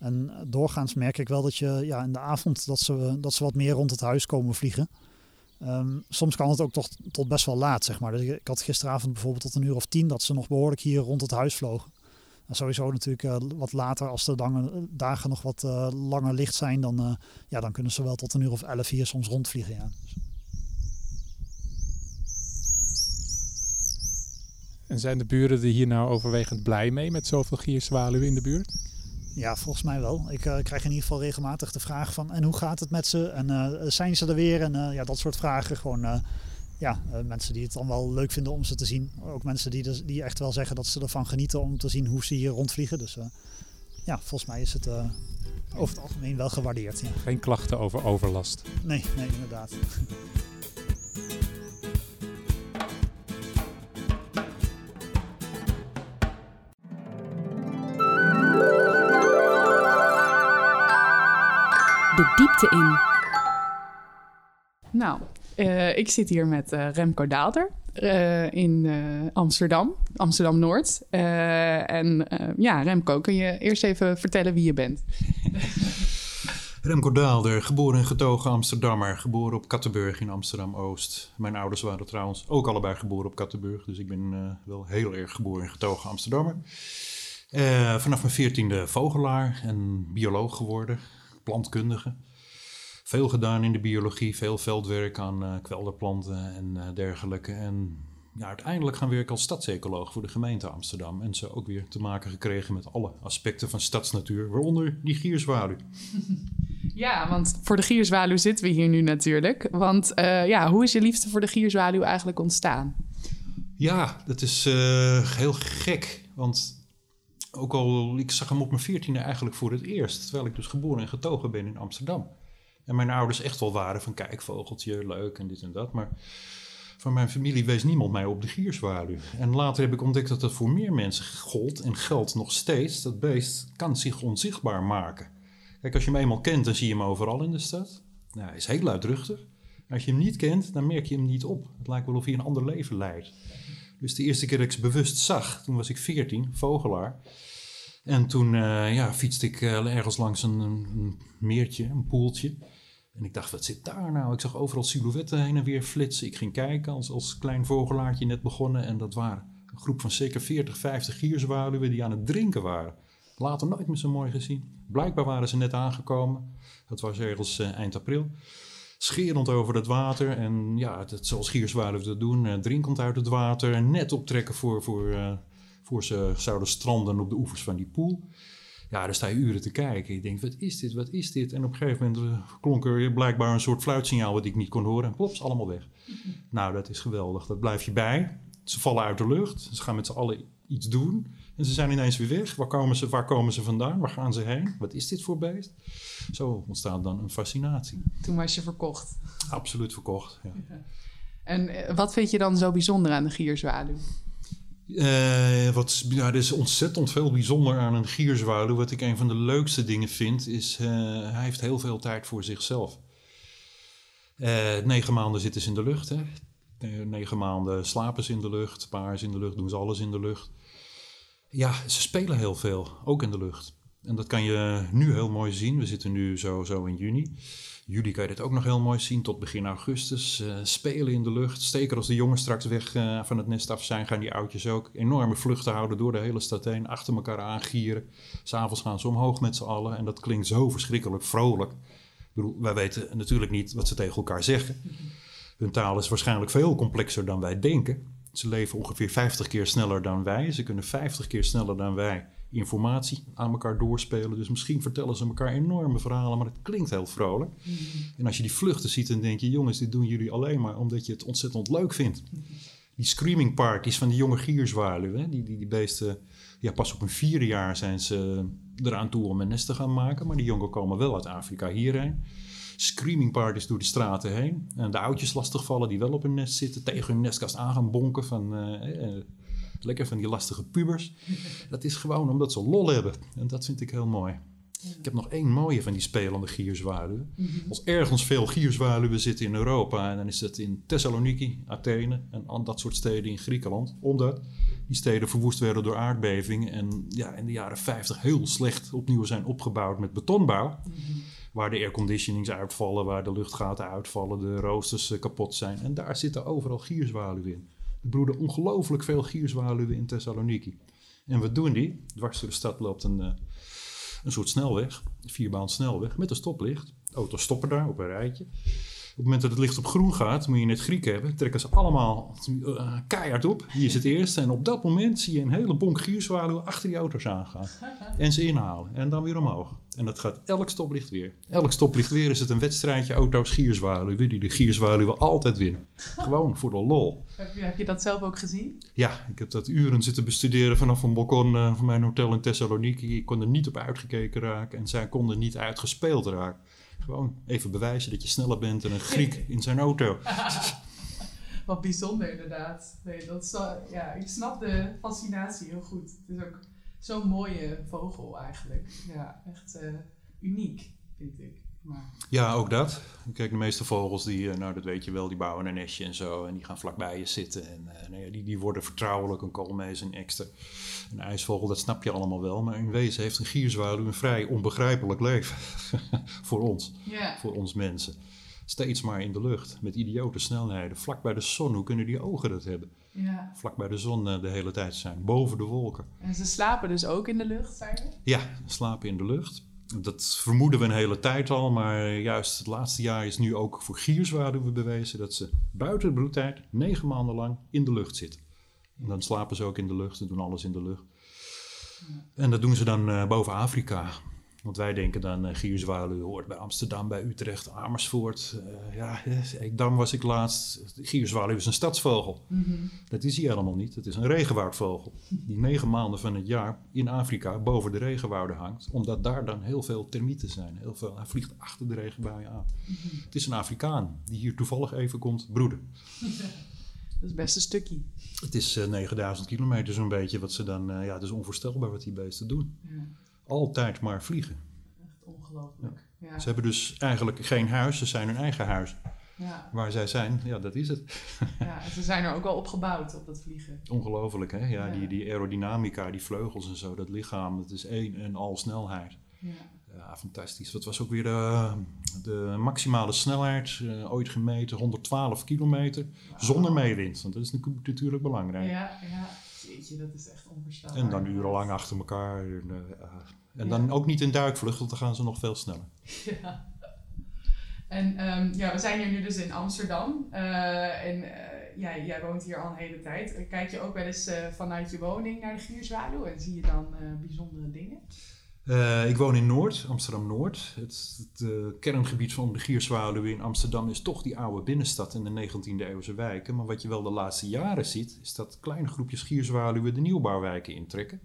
En doorgaans merk ik wel dat je ja, in de avond dat ze, dat ze wat meer rond het huis komen vliegen. Um, soms kan het ook toch tot best wel laat, zeg maar. Dus ik, had gisteravond bijvoorbeeld tot een uur of tien dat ze nog behoorlijk hier rond het huis vlogen. En sowieso natuurlijk uh, wat later, als de dagen nog wat uh, langer licht zijn, dan, uh, ja, dan kunnen ze wel tot een uur of elf hier soms rondvliegen. Ja. En zijn de buren er hier nou overwegend blij mee met zoveel gierzwaluwen in de buurt? Ja, volgens mij wel. Ik uh, krijg in ieder geval regelmatig de vraag van en hoe gaat het met ze? En uh, zijn ze er weer? En uh, ja, dat soort vragen. Gewoon ja, mensen die het dan wel leuk vinden om ze te zien. Ook mensen die, dus, die echt wel zeggen dat ze ervan genieten om te zien hoe ze hier rondvliegen. Dus ja, volgens mij is het over het algemeen wel gewaardeerd. Ja. Geen klachten over overlast? Nee, nee, inderdaad. de diepte in. Nou, uh, ik zit hier met uh, Remco Daalder uh, in Amsterdam, Amsterdam-Noord. en ja, Remco, kun je eerst even vertellen wie je bent? Remco Daalder, geboren en getogen Amsterdammer, geboren op Kattenburg in Amsterdam-Oost. Mijn ouders waren trouwens ook allebei geboren op Kattenburg, dus ik ben wel heel erg geboren en getogen Amsterdammer. vanaf mijn veertiende vogelaar en bioloog geworden plantkundige. Veel gedaan in de biologie, veel veldwerk aan uh, kwelderplanten en uh, dergelijke. En ja, uiteindelijk gaan werken als stadsecoloog voor de gemeente Amsterdam. En ze ook weer te maken gekregen met alle aspecten van stadsnatuur, waaronder die gierzwaluw. Ja, want voor de gierzwaluw zitten we hier nu natuurlijk. Want uh, ja, hoe is je liefde voor de gierzwaluw eigenlijk ontstaan? Ja, dat is heel gek. Want ook al, ik zag hem op mijn veertiende eigenlijk voor het eerst. Terwijl ik dus geboren en getogen ben in Amsterdam. En mijn ouders echt wel waren van kijk vogeltje, leuk en dit en dat. Maar van mijn familie wees niemand mij op de gierzwaluw. En later heb ik ontdekt dat dat voor meer mensen gold en geldt nog steeds. Dat beest kan zich onzichtbaar maken. Kijk, als je hem eenmaal kent, dan zie je hem overal in de stad. Nou, hij is heel luidruchtig. Als je hem niet kent, dan merk je hem niet op. Het lijkt wel of hij een ander leven leidt. Dus de eerste keer dat ik ze bewust zag, toen was ik 14, vogelaar. En toen uh, ja, fietste ik ergens langs een, een, meertje, een poeltje. En ik dacht, wat zit daar nou? Ik zag overal silhouetten heen en weer flitsen. Ik ging kijken als, als klein vogelaartje net begonnen. En dat waren een groep van zeker 40, 50 gierzwaluwen die aan het drinken waren. Later nooit meer zo mooi gezien. Blijkbaar waren ze net aangekomen. Dat was ergens eind april scherend over het water. En ja, het, zoals gierzwaluwen dat doen, uh, drinkend uit het water. Net optrekken voor, voor, uh, voor ze zouden stranden op de oevers van die poel. Ja, daar sta je uren te kijken. Je denkt, wat is dit, wat is dit? En op een gegeven moment uh, klonk er blijkbaar een soort fluitsignaal wat ik niet kon horen. En plops, allemaal weg. Nou, dat is geweldig. Dat blijf je bij. Ze vallen uit de lucht. Ze gaan met z'n allen iets doen. En ze zijn ineens weer weg. Waar komen ze, waar komen ze vandaan? Waar gaan ze heen? Wat is dit voor beest? Zo ontstaat dan een fascinatie. Toen was je verkocht. Absoluut verkocht, ja. En eh, wat vind je dan zo bijzonder aan de gierzwaluw? Uh, wat, ja, er is ontzettend veel bijzonder aan een gierzwaluw. Wat ik een van de leukste dingen vind, is uh, hij heeft heel veel tijd voor zichzelf. Uh, negen maanden zitten ze in de lucht. Hè? Negen maanden slapen ze in de lucht, paars in de lucht, doen ze alles in de lucht. Ja, ze spelen heel veel, ook in de lucht. En dat kan je nu heel mooi zien. We zitten nu zo, zo in juni. Juli kan je dit ook nog heel mooi zien tot begin augustus. Uh, spelen in de lucht. Zeker als de jongens straks weg uh, van het nest af zijn, gaan die oudjes ook enorme vluchten houden door de hele stad heen. Achter elkaar aangieren. S'avonds gaan ze omhoog met z'n allen. En dat klinkt zo verschrikkelijk vrolijk. Ik bedoel, wij weten natuurlijk niet wat ze tegen elkaar zeggen. Hun taal is waarschijnlijk veel complexer dan wij denken. Ze leven ongeveer 50 keer sneller dan wij. Ze kunnen 50 keer sneller dan wij informatie aan elkaar doorspelen. Dus misschien vertellen ze elkaar enorme verhalen, maar het klinkt heel vrolijk. Mhm. En als je die vluchten ziet, dan denk je: jongens, dit doen jullie alleen maar omdat je het ontzettend leuk vindt. Die screaming parties van die jonge gierzwaluwen, die, die, die beesten, ja, pas op een vierde jaar zijn ze eraan toe om een nest te gaan maken. Maar die jongen komen wel uit Afrika hierheen screaming parties door de straten heen. En de oudjes lastigvallen die wel op hun nest zitten, tegen hun nestkast aan gaan bonken van uh, uh, lekker van die lastige pubers. Dat is gewoon omdat ze lol hebben. En dat vind ik heel mooi. Ik heb nog één mooie van die spelende gierzwaluwen. Mhm. Als ergens veel gierzwaluwen zitten in Europa, en dan is het in Thessaloniki, Athene en dat soort steden in Griekenland. Omdat die steden verwoest werden door aardbevingen en ja, in de jaren 50 heel slecht opnieuw zijn opgebouwd met betonbouw. Mhm waar de airconditionings uitvallen, waar de luchtgaten uitvallen, de roosters eh, kapot zijn. En daar zitten overal gierzwaluwen in. Er broeden ongelooflijk veel gierzwaluwen in Thessaloniki. En wat doen die? Dwars door de stad loopt een, eh, een soort snelweg, een vierbaan snelweg, met een stoplicht. Auto's stoppen daar op een rijtje. Op het moment dat het licht op groen gaat, moet je net Griek hebben, trekken ze allemaal uh, keihard op. Hier is het eerste. En op dat moment zie je een hele bonk gierzwaluwen achter die auto's aangaan. En ze inhalen. En dan weer omhoog. En dat gaat elk stoplicht weer. Elk stoplicht weer is het een wedstrijdje auto's gierzwaluwen. Die de gierzwaluwen altijd winnen. Gewoon voor de lol. Heb je, heb je, dat zelf ook gezien? Ja, ik heb dat uren zitten bestuderen vanaf een balkon uh, van mijn hotel in Thessaloniki. Ik kon er niet op uitgekeken raken en zij konden niet uitgespeeld raken. Gewoon even bewijzen dat je sneller bent dan een Griek in zijn auto. Wat bijzonder inderdaad. Nee, dat is, ja, ik snap de fascinatie heel goed. Het is ook zo'n mooie vogel eigenlijk. Ja, echt uh, uniek vind ik. Ja, ook dat. Kijk, de meeste vogels, die, eh, nou dat weet je wel, die bouwen een nestje en zo. En die gaan vlakbij je zitten. En uh, nee, die, die worden vertrouwelijk, een koolmees, een ekster. Een ijsvogel, dat snap je allemaal wel. Maar in wezen heeft een gierzwaluw een vrij onbegrijpelijk leven. voor ons, voor ons mensen. Steeds maar in de lucht, met idiote snelheden. Vlak bij de zon, hoe kunnen die ogen dat hebben? Ja. Vlak bij de zon uh, de hele tijd zijn, boven de wolken. En ze slapen dus ook in de lucht, zei je? Ja, slapen in de lucht. Dat vermoeden we een hele tijd al, maar juist het laatste jaar is nu ook voor gierzwaluwen bewezen dat ze buiten de broedtijd negen maanden lang in de lucht zitten. En dan slapen ze ook in de lucht, ze doen alles in de lucht. En dat doen ze dan uh, boven Afrika. Want wij denken dan, uh, Gierzwaluw hoort bij Amsterdam, bij Utrecht, Amersfoort. Uh, ja, Dam was ik laatst. Gierzwaluw is een stadsvogel. Mhm. Dat is hij helemaal niet. Het is een regenwoudvogel. Die negen maanden van het jaar in Afrika boven de regenwouden hangt. Omdat daar dan heel veel termieten zijn. Heel veel, hij vliegt achter de regenbuien aan. Mhm. Het is een Afrikaan die hier toevallig even komt broeden. Dat is best een stukje. Het is uh, 9000 kilometer zo'n beetje wat ze dan... ja, het is onvoorstelbaar wat die beesten doen. Ja altijd maar vliegen. Echt ongelooflijk. Ja. Ze hebben dus eigenlijk geen huis, ze zijn hun eigen huis. Ja. Waar zij zijn, ja, dat is het. ja, en ze zijn er ook al op gebouwd, op dat vliegen. Ongelooflijk, hè? Ja. Die, die aerodynamica, die vleugels en zo, dat lichaam, dat is één en al snelheid. Ja. Ja, fantastisch. Dat was ook weer de, de maximale snelheid, eh, ooit gemeten, 112 kilometer, zonder meewind. Want dat is natuurlijk- natuurlijk belangrijk. Ja, ja. Jeetje, dat is echt onvoorstelbaar. En dan urenlang achter elkaar. En, eh, ja. en Ja. dan ook niet in duikvlucht, want dan gaan ze nog veel sneller. Ja. En ehm, ja, we zijn hier nu dus in Amsterdam. Eh, en eh, ja, jij woont hier al een hele tijd. Eh, Kijk je ook wel eens eh, vanuit je woning naar de Gierzwaluw en zie je dan eh, bijzondere dingen? Eh, ik woon in Noord, Amsterdam-Noord. Het, het eh, kerngebied van de Gierzwaluw in Amsterdam is toch die oude binnenstad en de 19e eeuwse wijken. Maar wat je wel de laatste jaren ziet, is dat kleine groepjes Gierzwaluwen de nieuwbouwwijken intrekken.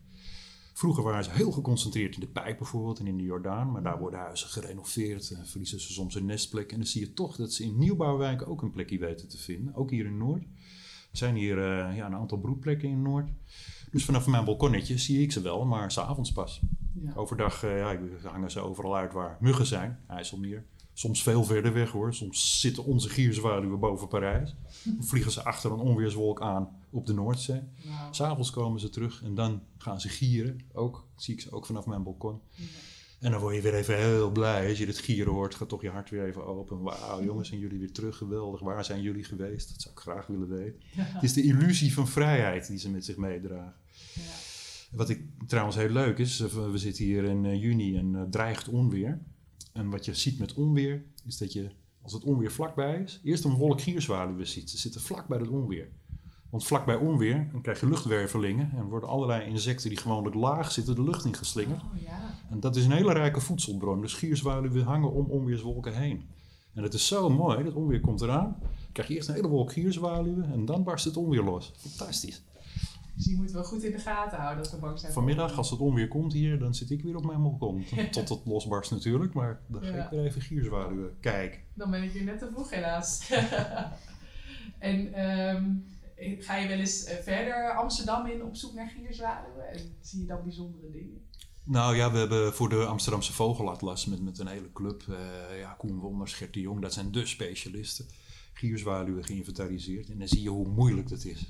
Vroeger waren ze heel geconcentreerd in de Pijp bijvoorbeeld en in de Jordaan. Maar daar worden huizen gerenoveerd en verliezen ze soms een nestplek. En dan zie je toch dat ze in nieuwbouwwijken ook een plekje weten te vinden. Ook hier in Noord. Er zijn hier eh, ja, een aantal broedplekken in Noord. Dus vanaf mijn balkonnetje zie ik ze wel, maar s'avonds pas. Ja. Overdag eh, ja, hangen ze overal uit waar muggen zijn, IJsselmeer. Soms veel verder weg hoor. Soms zitten onze gierzwaluwen boven Parijs. Dan vliegen ze achter een onweerswolk aan op de Noordzee. Wauw. S'avonds komen ze terug en dan gaan ze gieren. Ook, zie ik ze ook vanaf mijn balkon. Ja. En dan word je weer even heel blij. Als je dit gieren hoort, gaat toch je hart weer even open. Wauw, jongens, zijn jullie weer terug? Geweldig. Waar zijn jullie geweest? Dat zou ik graag willen weten. Het is de illusie van vrijheid die ze met zich meedragen. Ja. Wat ik trouwens heel leuk is, eh, we zitten hier in eh, juni en eh, dreigt onweer. En wat je ziet met onweer, is dat je, als het onweer vlakbij is, eerst een wolk gierzwaluwen ziet. Ze zitten vlak bij het onweer. Want vlakbij onweer, dan krijg je luchtwervelingen en worden allerlei insecten die gewoonlijk laag zitten de lucht in geslingerd. Oh ja. En dat is een hele rijke voedselbron. Dus gierzwaluwen hangen om onweerswolken heen. En het is zo mooi, dat onweer komt eraan. Dan krijg je eerst een hele wolk gierzwaluwen en dan barst het onweer los. Fantastisch. Dus die moeten we goed in de gaten houden dat we bang zijn. Vanmiddag, als het onweer komt hier, dan zit ik weer op mijn balkon. Tot het losbarst natuurlijk, maar dan ga ik weer even gierzwaluwen kijken. Dan ben ik hier net te vroeg helaas. en ehm, ga je wel eens eh, verder Amsterdam in op zoek naar gierzwaluwen? En zie je dan bijzondere dingen? Nou ja, we hebben voor de Amsterdamse Vogelatlas met, met een hele club, eh, ja, Koen Wonders, Gert de Jong, dat zijn de specialisten, gierzwaluwen geïnventariseerd. En dan zie je hoe moeilijk dat is.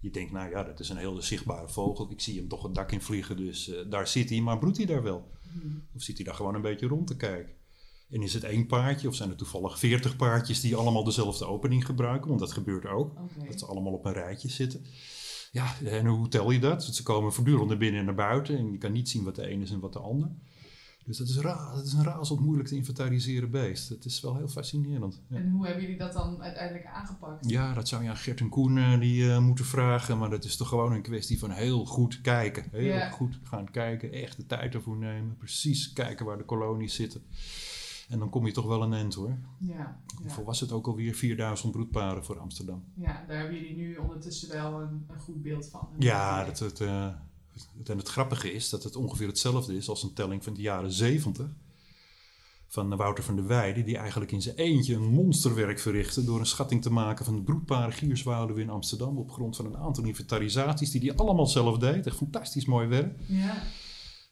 Je denkt, nou ja, dat is een hele zichtbare vogel. Ik zie hem toch het dak in vliegen, dus eh, daar zit hij. Maar broedt hij daar wel? Of zit hij daar gewoon een beetje rond te kijken? En is het één paardje of zijn er toevallig veertig paardjes die allemaal dezelfde opening gebruiken? Want dat gebeurt ook. Dat ze allemaal op een rijtje zitten. Ja, en hoe tel je dat? Want ze komen voortdurend naar binnen en naar buiten. En je kan niet zien wat de een is en wat de ander. Dus dat is, ra dat is een razend moeilijk te inventariseren beest. Het is wel heel fascinerend. Ja. En hoe hebben jullie dat dan uiteindelijk aangepakt? Ja, dat zou je aan Gert en Koen eh, die, eh, moeten vragen. Maar dat is toch gewoon een kwestie van heel goed kijken. Heel goed gaan kijken. Echt de tijd ervoor nemen. Precies kijken waar de kolonies zitten. En dan kom je toch wel een end hoor. Ja, Hoeveel ja. was het ook alweer? 4000 broedparen voor Amsterdam. ja, daar hebben jullie nu ondertussen wel een, een goed beeld van. Ja, dat het, het, en het grappige is dat het ongeveer hetzelfde is als een telling van de jaren 70. Van Wouter van der Weijden, die eigenlijk in zijn eentje een monsterwerk verrichtte. door een schatting te maken van de broedparen gierzwaluwen in Amsterdam. op grond van een aantal inventarisaties die hij allemaal zelf deed. Echt fantastisch mooi werk. Ja,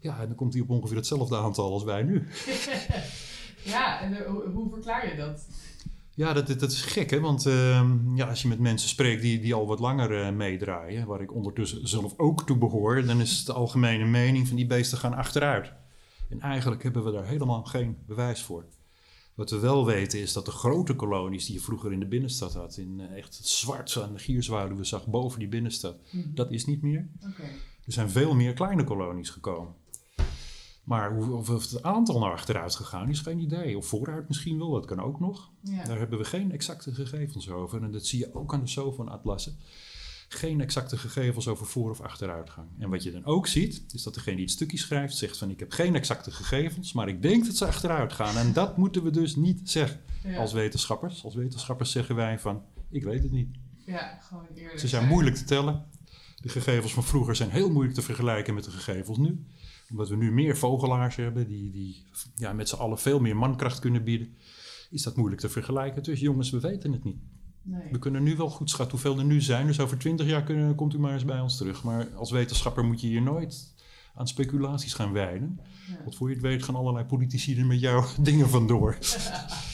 Ja, en dan komt hij op ongeveer hetzelfde aantal als wij nu. ja en eh, hoe, hoe verklaar je dat? Ja, dat, dat is gek, hè? Want ehm, ja, als je met mensen spreekt die, die al wat langer eh, meedraaien, waar ik ondertussen zelf ook toe behoor, dan is de algemene mening van die beesten gaan achteruit. En eigenlijk hebben we daar helemaal geen bewijs voor. Wat we wel weten is dat de grote kolonies die je vroeger in de binnenstad had, in eh, echt het zwart aan de gierzwaluwen zag boven die binnenstad, dat is niet meer. Er zijn veel meer kleine kolonies gekomen. Maar hoe, of of het aantal naar achteruit gegaan is, geen idee. Of vooruit misschien wel, dat kan ook nog. Ja. Daar hebben we geen exacte gegevens over. En dat zie je ook aan de SOFON-atlassen. Geen exacte gegevens over voor- of achteruitgang. En wat je dan ook ziet, is dat degene die het stukje schrijft zegt van ik heb geen exacte gegevens, maar ik denk dat ze achteruit gaan. En dat moeten we dus niet zeggen Ja. als wetenschappers. Als wetenschappers zeggen wij van ik weet het niet. ja, gewoon eerlijk. Ze zijn moeilijk te tellen. De gegevens van vroeger zijn heel moeilijk te vergelijken met de gegevens nu. Omdat we nu meer vogelaars hebben die, die ja, met z'n allen veel meer mankracht kunnen bieden. Is dat moeilijk te vergelijken. Dus jongens, we weten het niet. Nee. We kunnen nu wel goed schatten hoeveel er nu zijn. Dus over twintig jaar kunnen, komt u maar eens bij ons terug. Maar als wetenschapper moet je hier nooit aan speculaties gaan wijden. Ja. Want voor je het weet gaan allerlei politici er met jou dingen vandoor.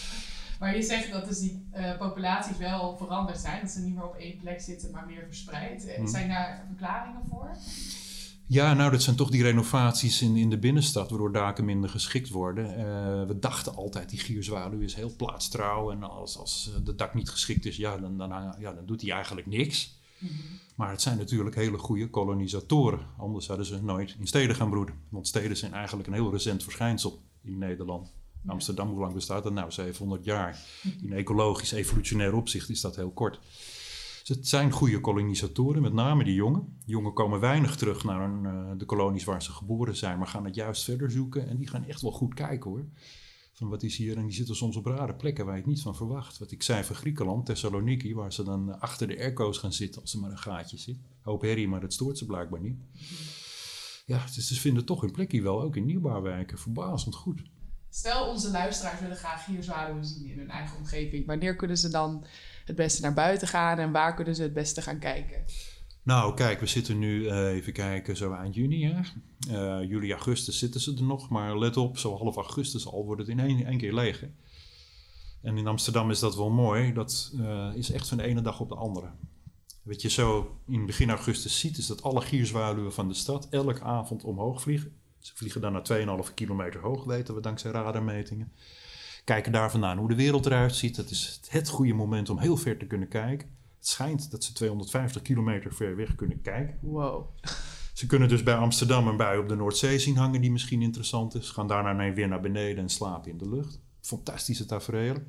Maar je zegt dat dus die uh, populaties wel veranderd zijn. Dat ze niet meer op één plek zitten, maar meer verspreid. Eh, hmm. Zijn daar verklaringen voor? Ja, nou, dat zijn toch die renovaties in, in de binnenstad, waardoor daken minder geschikt worden. Uh, we dachten altijd, die gierzwaluw is heel plaatstrouw. En als, als de dak niet geschikt is, ja, dan, dan, ja, dan doet hij eigenlijk niks. Mhm. Maar het zijn natuurlijk hele goede kolonisatoren. Anders hadden ze nooit in steden gaan broeden. Want steden zijn eigenlijk een heel recent verschijnsel in Nederland. Amsterdam, hoe lang bestaat dat nou? 700 jaar. In ecologisch, evolutionair opzicht is dat heel kort. Dus het zijn goede kolonisatoren, met name die jongen. jongen komen weinig terug naar een, uh, de kolonies waar ze geboren zijn, maar gaan het juist verder zoeken. En die gaan echt wel goed kijken hoor. Van wat is hier? En die zitten soms op rare plekken waar je het niet van verwacht. Wat ik zei van Griekenland, Thessaloniki, waar ze dan achter de airco's gaan zitten als er maar een gaatje zit. Hoop herrie, maar dat stoort ze blijkbaar niet. Ja, dus ze vinden toch hun plekje wel, ook in nieuwbouwwijken. Verbazend goed. Stel, onze luisteraars willen graag gierzwaluwen zien in hun eigen omgeving. Wanneer kunnen ze dan het beste naar buiten gaan en waar kunnen ze het beste gaan kijken? Nou, kijk, we zitten nu uh, even kijken, zo eind juni. Hè? Uh, juli, augustus zitten ze er nog. Maar let op, zo half augustus al wordt het in één, één keer leeg. En in Amsterdam is dat wel mooi. Dat uh, is echt van de ene dag op de andere. Wat je zo in begin augustus ziet, is dat alle gierzwaluwen van de stad elke avond omhoog vliegen. Ze vliegen dan naar 2,5 kilometer hoog, weten we dankzij radarmetingen. Kijken daar vandaan hoe de wereld eruit ziet. Dat is het goede moment om heel ver te kunnen kijken. Het schijnt dat ze 250 kilometer ver weg kunnen kijken. Wow. Ze kunnen dus bij Amsterdam een bui op de Noordzee zien hangen die misschien interessant is. Gaan daarna weer naar beneden en slapen in de lucht. Fantastische tafereelen.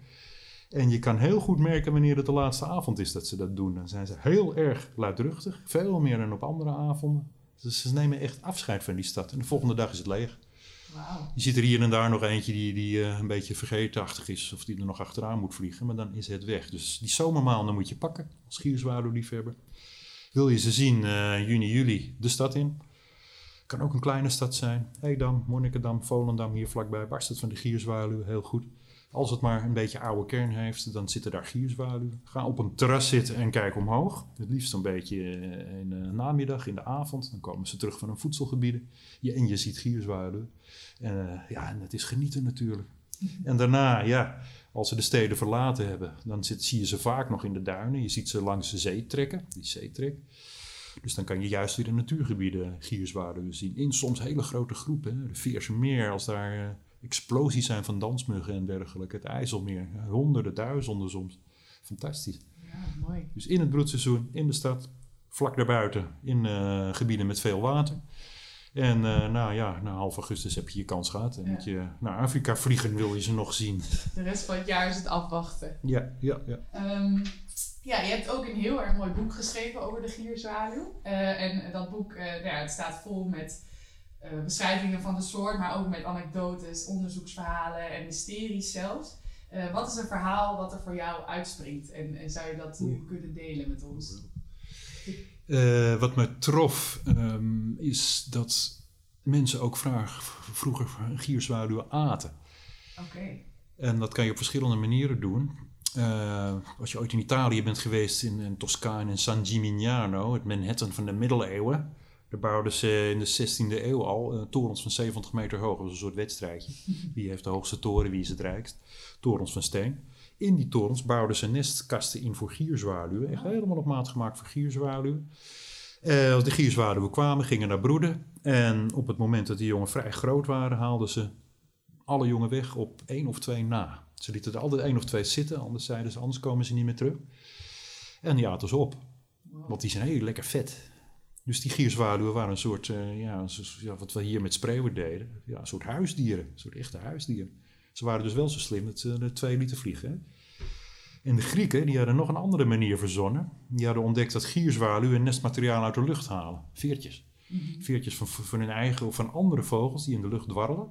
En je kan heel goed merken wanneer het de laatste avond is dat ze dat doen. Dan zijn ze heel erg luidruchtig. Veel meer dan op andere avonden. Dus ze nemen echt afscheid van die stad. En de volgende dag is het leeg. Wow. Je ziet er hier en daar nog eentje die, die uh, een beetje vergeetachtig is. Of die er nog achteraan moet vliegen. Maar dan is het weg. Dus die zomermaanden moet je pakken. Als gierzwaluwliefhebber. Wil je ze zien uh, juni, juli de stad in. Kan ook een kleine stad zijn. Edam, Monnikendam, Volendam hier vlakbij. Barst het van de gierzwaluw heel goed. Als het maar een beetje oude kern heeft, dan zitten daar gierzwaluwen. Ga op een terras zitten en kijk omhoog. Het liefst een beetje eh, in de namiddag, in de avond. Dan komen ze terug van hun voedselgebieden. Je, en je ziet gierzwaluwen. En uh, ja, en het is genieten natuurlijk. En daarna, ja, als ze de steden verlaten hebben, dan zit, zie je ze vaak nog in de duinen. Je ziet ze langs de zee trekken, die zeetrek. Dus dan kan je juist weer in natuurgebieden gierzwaluwen zien. In soms hele grote groepen. De Veerse Meer, als daar uh, explosies zijn van dansmuggen en dergelijke. Het IJsselmeer, honderden, duizenden soms. Fantastisch. Ja, mooi. Dus in het broedseizoen, in de stad, vlak daarbuiten, in uh, gebieden met veel water. En uh, nou ja, na half augustus heb je je kans gehad. En ja. moet je naar Afrika vliegen, wil je ze nog zien. De rest van het jaar is het afwachten. Ja, ja, ja. Um, ja, je hebt ook een heel erg mooi boek geschreven over de gierzwaluw. Uh, en dat boek, nou ja, het staat vol met uh, beschrijvingen van de soort, maar ook met anekdotes, onderzoeksverhalen en mysteries zelfs. wat is een verhaal wat er voor jou uitspringt? En, en zou je dat nu kunnen delen met ons? Uh, wat me trof um, is dat mensen ook vraag, vroeger gierzwaluwen aten. Oké. Okay. En dat kan je op verschillende manieren doen. Uh, als je ooit in Italië bent geweest, in, in Toscane, in San Gimignano, het Manhattan van de middeleeuwen. Daar bouwden ze in de 16e eeuw al uh, torens van 70 meter hoog. Dat was een soort wedstrijdje. Wie heeft de hoogste toren, wie is het rijkst? Torens van steen. In die torens bouwden ze nestkasten in voor gierzwaluwen. Echt helemaal op maat gemaakt voor gierzwaluwen. Uh, als de gierzwaluwen kwamen, gingen naar broeden. En op het moment dat die jongen vrij groot waren, haalden ze alle jongen weg op één of twee na. Ze lieten er altijd één of twee zitten, anders zeiden ze, anders komen ze niet meer terug. En die aten ze op. Want die zijn heel lekker vet. Dus die gierzwaluwen waren een soort, uh, ja, een soort, ja, wat we hier met spreeuwen deden. Ja, een soort huisdieren, een soort echte huisdieren. Ze waren dus wel zo slim dat ze twee lieten vliegen. Hè? En de Grieken die hadden nog een andere manier verzonnen. Die hadden ontdekt dat gierzwaluwen nestmateriaal uit de lucht halen. Veertjes. Mm -hmm. Veertjes van, van hun eigen of van andere vogels die in de lucht dwarrelen.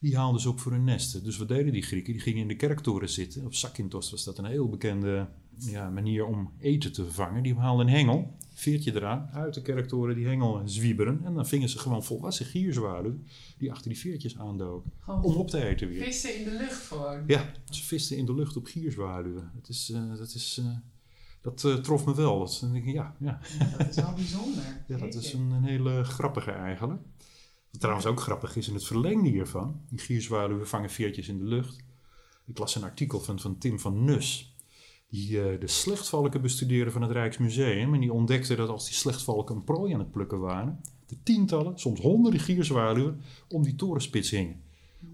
Die haalden ze op voor hun nesten. Dus wat deden die Grieken? Die gingen in de kerktoren zitten. Op Zakynthos was dat een heel bekende ja, manier om eten te vervangen. Die haalden een hengel, veertje eraan, uit de kerktoren die hengel zwieberen. En dan vingen ze gewoon volwassen gierzwaluwen die achter die veertjes aandoken. Gewoon om op te eten weer. Vissen in de lucht gewoon. Ja, ze visten in de lucht op gierzwaluwen. Dat, is, uh, dat, is, uh, dat uh, trof me wel. Dat, denk ik, ja, ja. ja, dat is wel bijzonder. ja, dat is een, een hele grappige eigenlijk. Wat trouwens ook grappig is in het verlengde hiervan. Die gierzwaluwen vangen veertjes in de lucht. Ik las een artikel van, van Tim van Nus. Die uh, de slechtvalken bestudeerde van het Rijksmuseum. En die ontdekte dat als die slechtvalken een prooi aan het plukken waren, de tientallen, soms honderden gierzwaluwen om die torenspits hingen.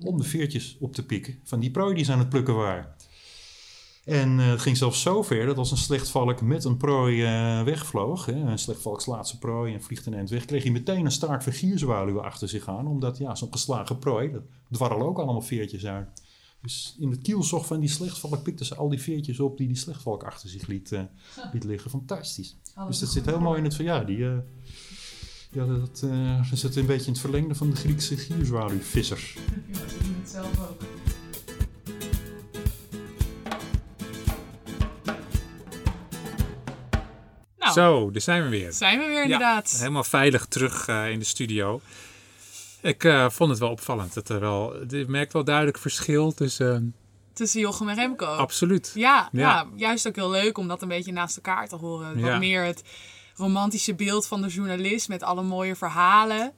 Om de veertjes op te pikken van die prooi die ze aan het plukken waren. En uh, het ging zelfs zo ver dat als een slechtvalk met een prooi uh, wegvloog, hè, een slechtvalk slaat zijn prooi en vliegt een eind weg, kreeg hij meteen een staart van achter zich aan. Omdat ja, zo'n geslagen prooi, dat dwarrelen ook allemaal veertjes uit. Dus in het kielzog van die slechtvalk pikten ze al die veertjes op die die slechtvalk achter zich liet, uh, liet liggen. Fantastisch. dus dat zit heel mooi in het van ja, die, ja, dat, uh, dat zit een beetje in het verlengde van de Griekse gierzwaluwvissers. Ja, doen het zelf ook. Nou, Zo, daar zijn we weer. zijn we weer inderdaad. Ja, helemaal veilig terug uh, in de studio. Ik uh, vond het wel opvallend. Dat er wel, je merkt wel duidelijk verschil tussen... Tussen Jochem en Remco. Absoluut. Ja, ja. Ja. juist ook heel leuk om dat een beetje naast elkaar te horen. Ja. Wat meer het romantische beeld van de journalist met alle mooie verhalen.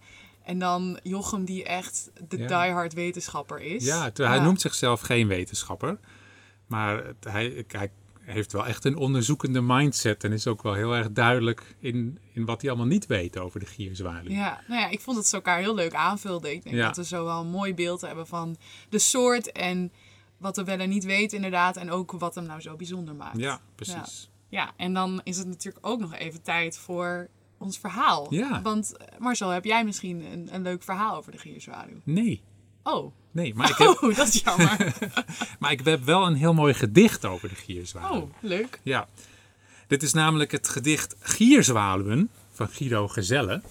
En dan Jochem die echt de Ja. diehard wetenschapper is. Ja, hij noemt zichzelf geen wetenschapper. Maar hij, hij heeft wel echt een onderzoekende mindset. En is ook wel heel erg duidelijk in, in wat hij allemaal niet weet over de gierzwaluw. Ja, nou ja, ik vond dat ze elkaar heel leuk aanvulden. Ik denk Ja. dat we zo wel een mooi beeld hebben van de soort en wat we wel en niet weten inderdaad. En ook wat hem nou zo bijzonder maakt. Ja, precies. Ja, en dan is het natuurlijk ook nog even tijd voor ons verhaal. Ja. Want eh, Marcel, heb jij misschien een, een leuk verhaal over de gierzwaluw? Nee, Oh, nee. Maar ik, heb, oh dat is jammer. maar ik heb wel een heel mooi gedicht over de gierzwaluw. oh, leuk. Ja, dit is namelijk het gedicht Gierzwaluwen van Guido Gezelle.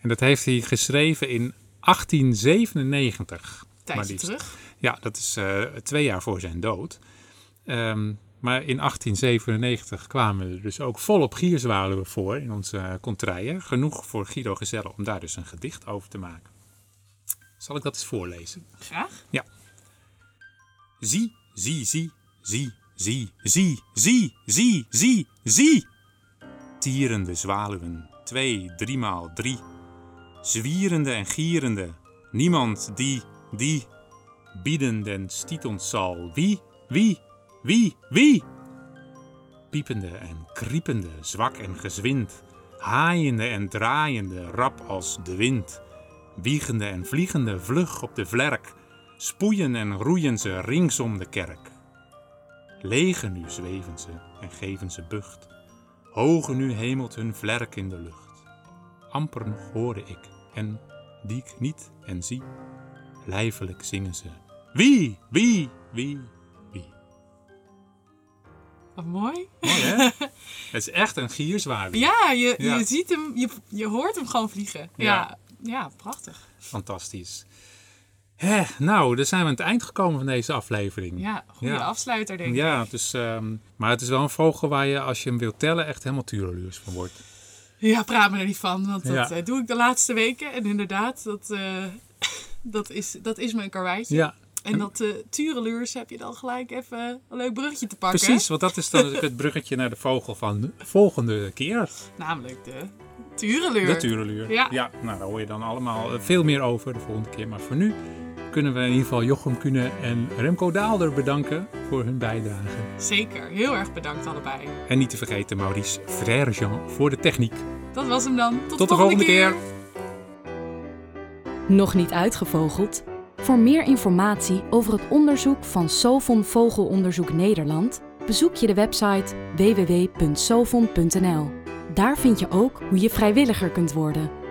En dat heeft hij geschreven in 1897. maar Tijdje terug. Ja, dat is eh, twee jaar voor zijn dood. Ehm, maar in 1897 kwamen er dus ook volop gierzwaluwen voor in onze uh, contraien. Genoeg voor Guido Gezelle om daar dus een gedicht over te maken. Zal ik dat eens voorlezen? Graag. Zie, zie, zie, zie, zie, zie, zie, zie, zie, zie. Tierende zwaluwen, twee, driemaal drie. Zwierende en gierende, niemand die, die. Biedend en stiet ons zal, wie, wie, wie, wie. Piepende en kriepende, zwak en gezwind. Haaiende en draaiende, rap als de wind. Wiegende en vliegende, vlug op de vlerk. Spoeien en roeien ze rings om de kerk. Lege nu zweven ze en geven ze bucht. Hoge nu hemelt hun vlerk in de lucht. Amper nog hoorde ik en die ik niet en zie. Lijfelijk zingen ze. Wie, wie, wie, wie. Wat mooi. Mooi hè? Het is echt een gierzwaluw. Ja, je, Ja. je ziet hem, je, je hoort hem gewoon vliegen. Ja, Ja. Ja, prachtig. Fantastisch. Hè, nou, dan zijn we aan het eind gekomen van deze aflevering. Ja, goede Ja. afsluiter denk ik. Ja, dus, ehm, maar het is wel een vogel waar je, als je hem wilt tellen, echt helemaal tureluurs van wordt. Ja, praat me er niet van, want dat Ja. eh, doe ik de laatste weken. En inderdaad, dat, eh, dat, is, dat is mijn karweitje. Ja, En dat uh, tureluurs heb je dan gelijk even een leuk bruggetje te pakken. precies. Want dat is dan het bruggetje naar de vogel van de volgende keer. Namelijk de tureleur. De tureluur. Ja. nou daar hoor je dan allemaal eh, veel meer over de volgende keer. Maar voor nu kunnen we in ieder geval Jochem Kuhne en Remco Daalder bedanken voor hun bijdrage. Zeker, heel erg bedankt allebei. En niet te vergeten Maurice Frère-Jean voor de techniek. Dat was hem dan. Tot, Tot de volgende keer. Nog niet uitgevogeld? Voor meer informatie over het onderzoek van Sovon Vogelonderzoek Nederland bezoek je de website www.sovon.nl. Daar vind je ook hoe je vrijwilliger kunt worden.